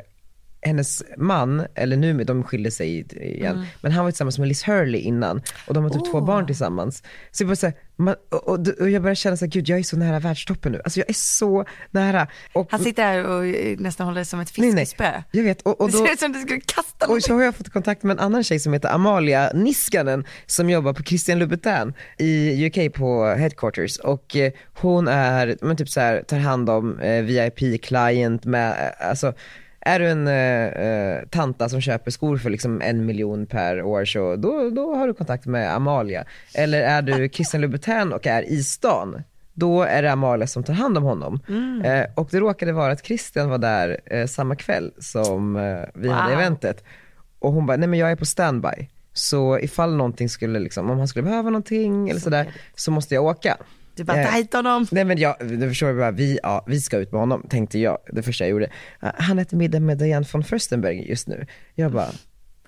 hennes man, eller nu, de skilde sig igen, men han var tillsammans med Liz Hurley innan och de har typ två Åh. barn tillsammans. Så jag bara så här, man, och, och, och jag börjar känna så här, gud jag är så nära världstoppen nu, alltså jag är så nära. Och, Han sitter här och nästan håller det som ett nej, nej, fiskespö. jag vet, och, och Det då, ser ut som du skulle kasta och så har jag fått kontakt med en annan tjej som heter Amalia Niskanen som jobbar på Christian Louboutin i UK på headquarters och eh, hon är, men typ så här, tar hand om eh, VIP-client med, eh, alltså är du en eh, eh, tanta som köper skor för liksom en miljon per år så då, då har du kontakt med Amalia. Eller är du Christian Louboutin och är i stan, då är det Amalia som tar hand om honom. Eh, och det råkade vara att Christian var där eh, samma kväll som eh, vi hade Wow. eventet. Och hon bara, nej men jag är på standby. Så ifall någonting skulle liksom, om han skulle behöva någonting eller sådär, så måste jag åka. Du bara, Eh, ta hit honom. Nej men jag, du förstår ju bara, vi, ja, vi ska ut med honom, tänkte jag, det första jag gjorde. Uh, Han äter middag med Diane von Furstenberg just nu. Jag bara,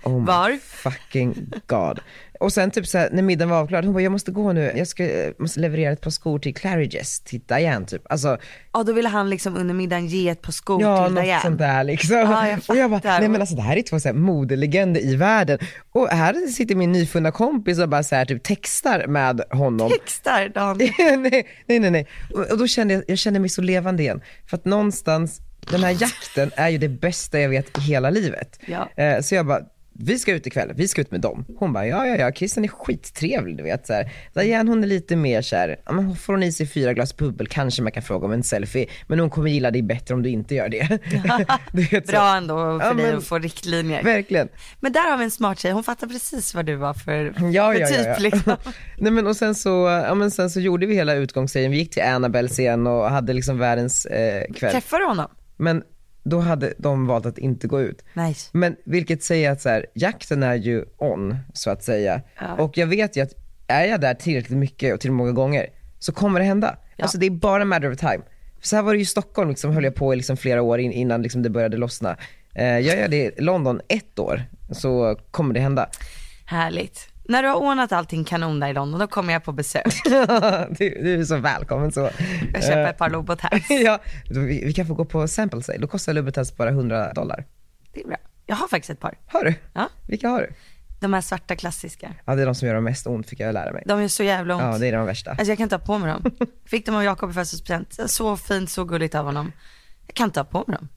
oh my Var? fucking god. Och sen typ såhär, när middagen var avklarad, hon bara, jag måste gå nu, jag ska, eh, måste leverera ett par skor till Claridges, till Diane typ. Alltså, Ja då ville han liksom under middagen ge ett par skor Ja, till något Diane. sånt där liksom. Ja, jag och jag bara, nej men alltså det här är två så här modelegender i världen. Och här sitter min nyfunna kompis och bara så här, typ textar med honom. Textar Dan. nej, nej, nej, nej. Och, och då kände jag, jag kände mig så levande igen. För att någonstans, den här jakten är ju det bästa jag vet i hela livet. Ja. Eh, så jag bara, vi ska ut ikväll, vi ska ut med dem. Hon bara, ja ja ja, Christian är skittrevlig du vet. Så här. Diane hon är lite mer såhär, ja, men får hon i sig fyra glas bubbel kanske man kan fråga om en selfie, men hon kommer gilla dig bättre om du inte gör det. Så. Bra ändå för Ja, dig men- att få riktlinjer. Verkligen. Men där har vi en smart tjej, hon fattar precis vad du var för, Ja, för ja, typ ja, ja. liksom. Nej men och sen så, ja men sen så gjorde vi hela utgångsserien, vi gick till Annabelle scen och hade liksom världens eh, kväll. Träffar du honom? Men då hade de valt att inte gå ut. Nice. Men vilket säger att så här, jakten är ju on, så att säga. Ja. Och jag vet ju att är jag där tillräckligt mycket och tillräckligt många gånger, så kommer det hända. Ja. Alltså det är bara matter of time. För så här var det ju i Stockholm, liksom, höll jag på i liksom flera år in, innan liksom det började lossna. Eh, gör jag det i London ett år, så kommer det hända. Härligt. När du har ordnat allting kanon där i London, då kommer jag på besök. du, du är så välkommen så. Jag köper Eh, ett par Louboutins. ja, vi, vi kan få gå på sample sale, då kostar Louboutins bara 100 dollar. Det är bra. Jag har faktiskt ett par. Har du? Ja. Vilka har du? De här svarta klassiska. Ja det är de som gör de mest ont fick jag lära mig. De är så jävla ont. Ja det är de värsta. Alltså jag kan inte ha på mig dem. Fick dem av Jakob i födelsedagspresent. Så fint, så gulligt av honom. Jag kan inte ha på mig dem.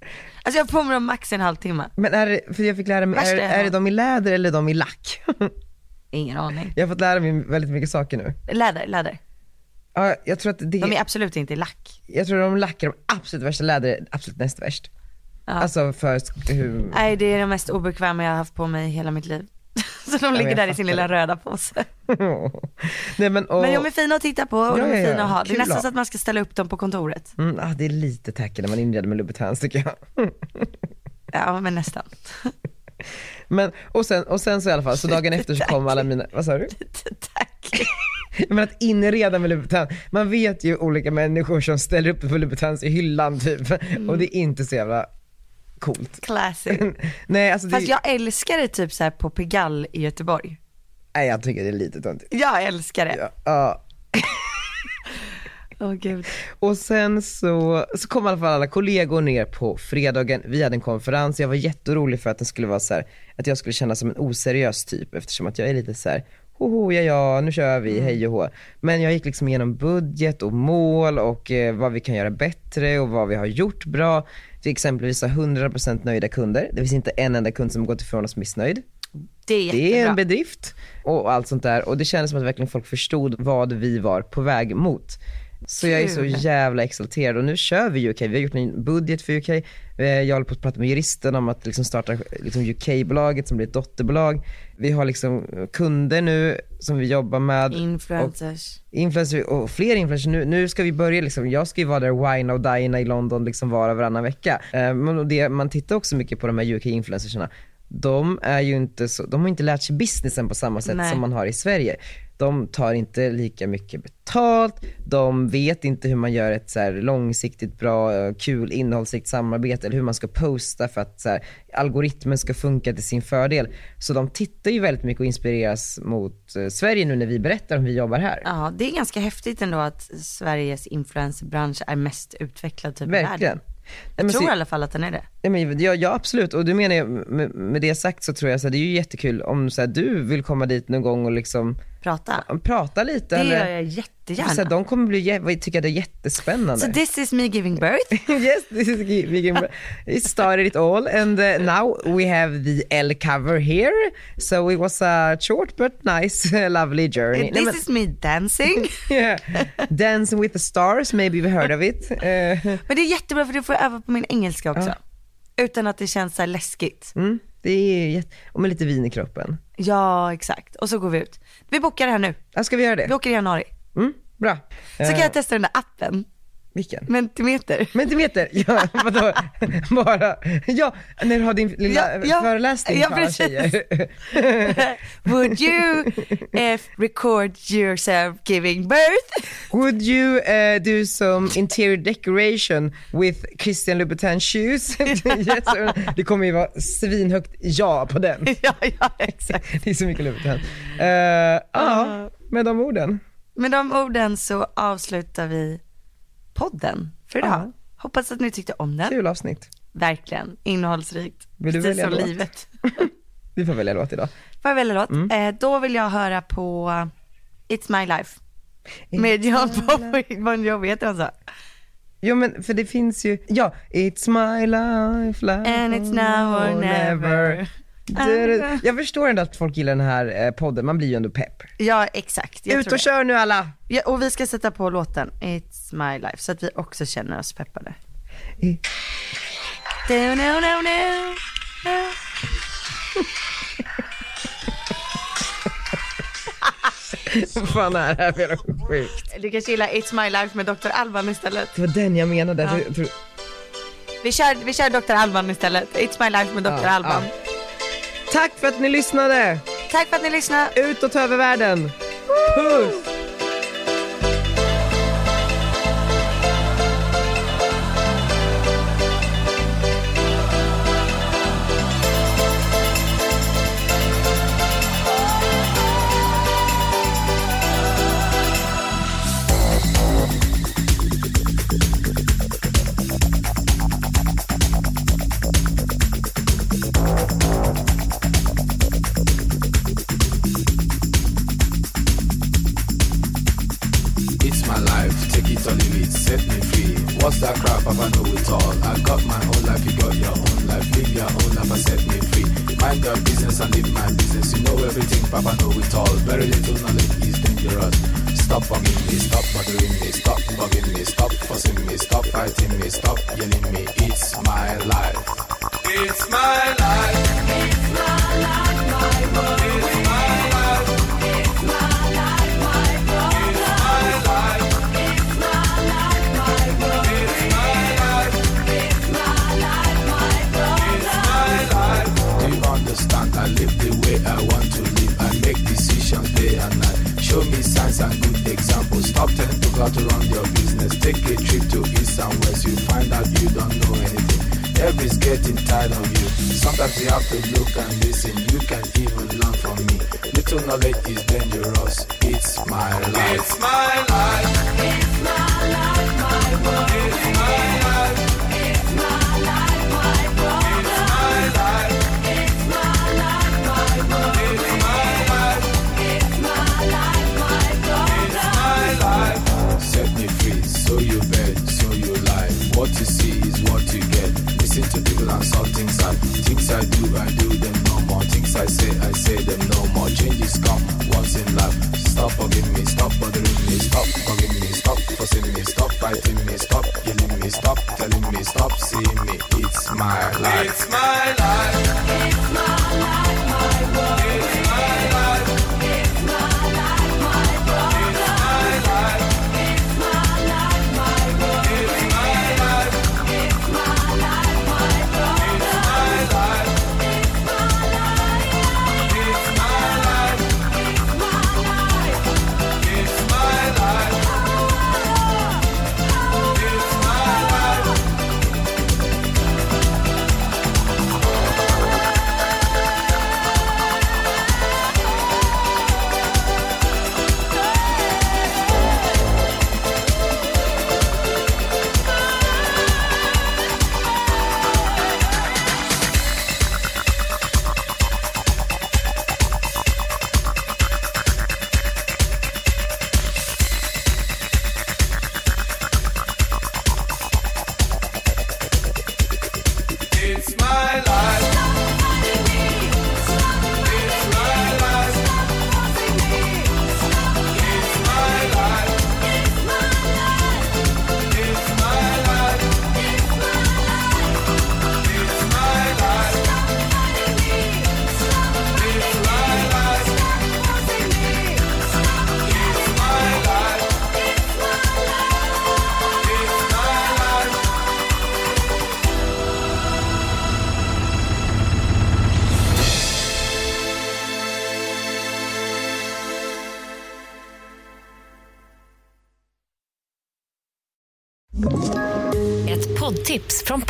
Alltså jag har på mig dem max en halvtimme. Men är det, för jag fick lära mig, är, är det de i läder eller de i lack? Ingen aning. jag har fått lära mig väldigt mycket saker nu. Läder, läder. Ja, jag tror att det, De är absolut inte i lack. jag tror de lack är de absolut värsta, läder är absolut näst värst. Ja. Alltså för hur, Nej det är de mest obekväma jag har haft på mig hela mitt liv. Så de men ligger där i sin fattar. lilla röda påse. Nej men och, Men de är fina att titta på och Ja, de är ja, ja. fina att ha. Det är nästan att så att man ska ställa upp dem på kontoret. mm, ah, det är lite tacky när man inreder med Louboutins tycker jag. Ja men nästan. Men, och sen, och sen så i alla fall, så dagen efter så kom alla mina, vad sa du? Tack. Men att inreda med Louboutin, man vet ju olika människor som ställer upp för Louboutins i hyllan typ, och det är inte så jävla coolt. Classic. Nej alltså det, Fast jag älskar det typ så här på Pigalle i Göteborg. nej jag tycker det är lite töntigt. Jag älskar det. Ja, ja. Åh gud. Och sen så, så kom i alla fall alla kollegor ner på fredagen, vi hade en konferens, jag var jätteorolig för att det skulle vara så här, att jag skulle känna som en oseriös typ eftersom att jag är lite så här, hoho ja ja nu kör vi, hej och hå. Men jag gick liksom igenom budget och mål och eh, vad vi kan göra bättre och vad vi har gjort bra. Till exempelvis har 100% nöjda kunder, det finns inte en enda kund som gått ifrån oss missnöjd. Det är Det är jättebra. en bedrift och allt sånt där och det kändes som att verkligen folk förstod vad vi var på väg mot. Så jag är så jävla exalterad och nu kör vi UK, vi har gjort en budget för UK, Eh, jag håller på att prata med juristen om att liksom starta liksom UK-bolaget som blir ett dotterbolag. Vi har liksom kunder nu som vi jobbar med. Influencers. influencers och fler influencers. Nu, nu ska vi börja liksom, jag ska ju vara där Wine och Dina i London liksom vara varannan vecka. Eh, men det, man tittar också mycket på de här UK-influencersarna. De är ju inte så, de har inte lärt sig businessen på samma sätt Nej. som man har i Sverige. De tar inte lika mycket betalt, de vet inte hur man gör ett så långsiktigt bra, eh, kul, innehållsrikt samarbete eller hur man ska posta för att så här, algoritmen ska funka till sin fördel. Så de tittar ju väldigt mycket och inspireras mot eh, Sverige nu när vi berättar om vi jobbar här. Ja, det är ganska häftigt ändå att Sveriges influencerbransch är mest utvecklad typ i Verkligen. världen. Nej, Jag men tror så- i alla fall att den är det. Ja, men, ja, ja absolut, och du menar med, med det sagt så tror jag så här, det är ju jättekul om så här, du vill komma dit någon gång och liksom Prata. prata lite Det eller gör jag jättegärna. så de kommer bli, tycka det är jättespännande. So this is me giving birth. yes, this is vegan. It started it all and uh, now we have the L cover here. So it was a short but nice, lovely journey. This is me dancing. yeah. Dancing with the stars, maybe you've heard of it. Uh, Men det är jättebra för då får öva på min engelska också. Utan att det känns så här läskigt. mm, det är jätte... Och med lite vin i kroppen. Ja, exakt. Och så går vi ut. Vi bokar det här nu. Ja, ska vi göra Vi det? åker i januari. Mm, bra. Så kan Eh, jag testa den där appen. Vilken? Mentimeter. Mentimeter, ja vadå? Bara, ja, när du har din lilla Ja, ja. föreläsning Ja, för alla tjejer. Would you eh, record yourself giving birth? Would you uh, do some interior decoration with Christian Louboutin shoes? yes, det kommer ju vara svinhögt ja på den. ja, ja, exakt. Det är så mycket Louboutin. Uh, ja, med de orden. Med de orden så avslutar vi podden för idag. Ja. Hoppas att ni tyckte om den. Kul avsnitt. Verkligen, innehållsrikt. Vill du Precis välja som låt? livet. Vi får välja låt idag. Får jag välja låt? Mm. Eh, då vill jag höra på It's My Life. Med John Bon- Bon Jovi, heter han så? Jo men för det finns ju, ja, It's my life, life And it's now or never. Du, du, Jag förstår ändå att folk gillar den här eh, podden, man blir ju ändå pepp. Ja, exakt. Ut och kör nu alla! Ja, och vi ska sätta på låten It's My Life så att vi också känner oss peppade. Do, no, no, no. no. Vad fan är det här för sjukt? Du kanske gillar It's My Life med Dr. Alban istället. Det var den jag menade. Ja. Vi kör, vi kör Dr. Alban istället. It's My Life med Dr. Ja, Alban. Tack för att ni lyssnade! Tack för att ni lyssnade. Ut och ta över världen! Puss! You have to look and listen. You can even learn from me. Little knowledge is dangerous. It's my life. It's my life. It's my life, my world. It's my life. It's my life, my world. It's my life. It's my life, my world. It's my life. It's my life, my world. It's my life. Set me free, so you bet, so you lie. What you see is what you get. Listen to people and saw things I do, I do them no more. Things I say, I say them no more. Changes come once in life. Stop bugging me, stop bothering me, stop bugging me, stop fussing me, stop fighting me. Stop killing me, stop telling me, stop seeing me. It's my life. It's my life.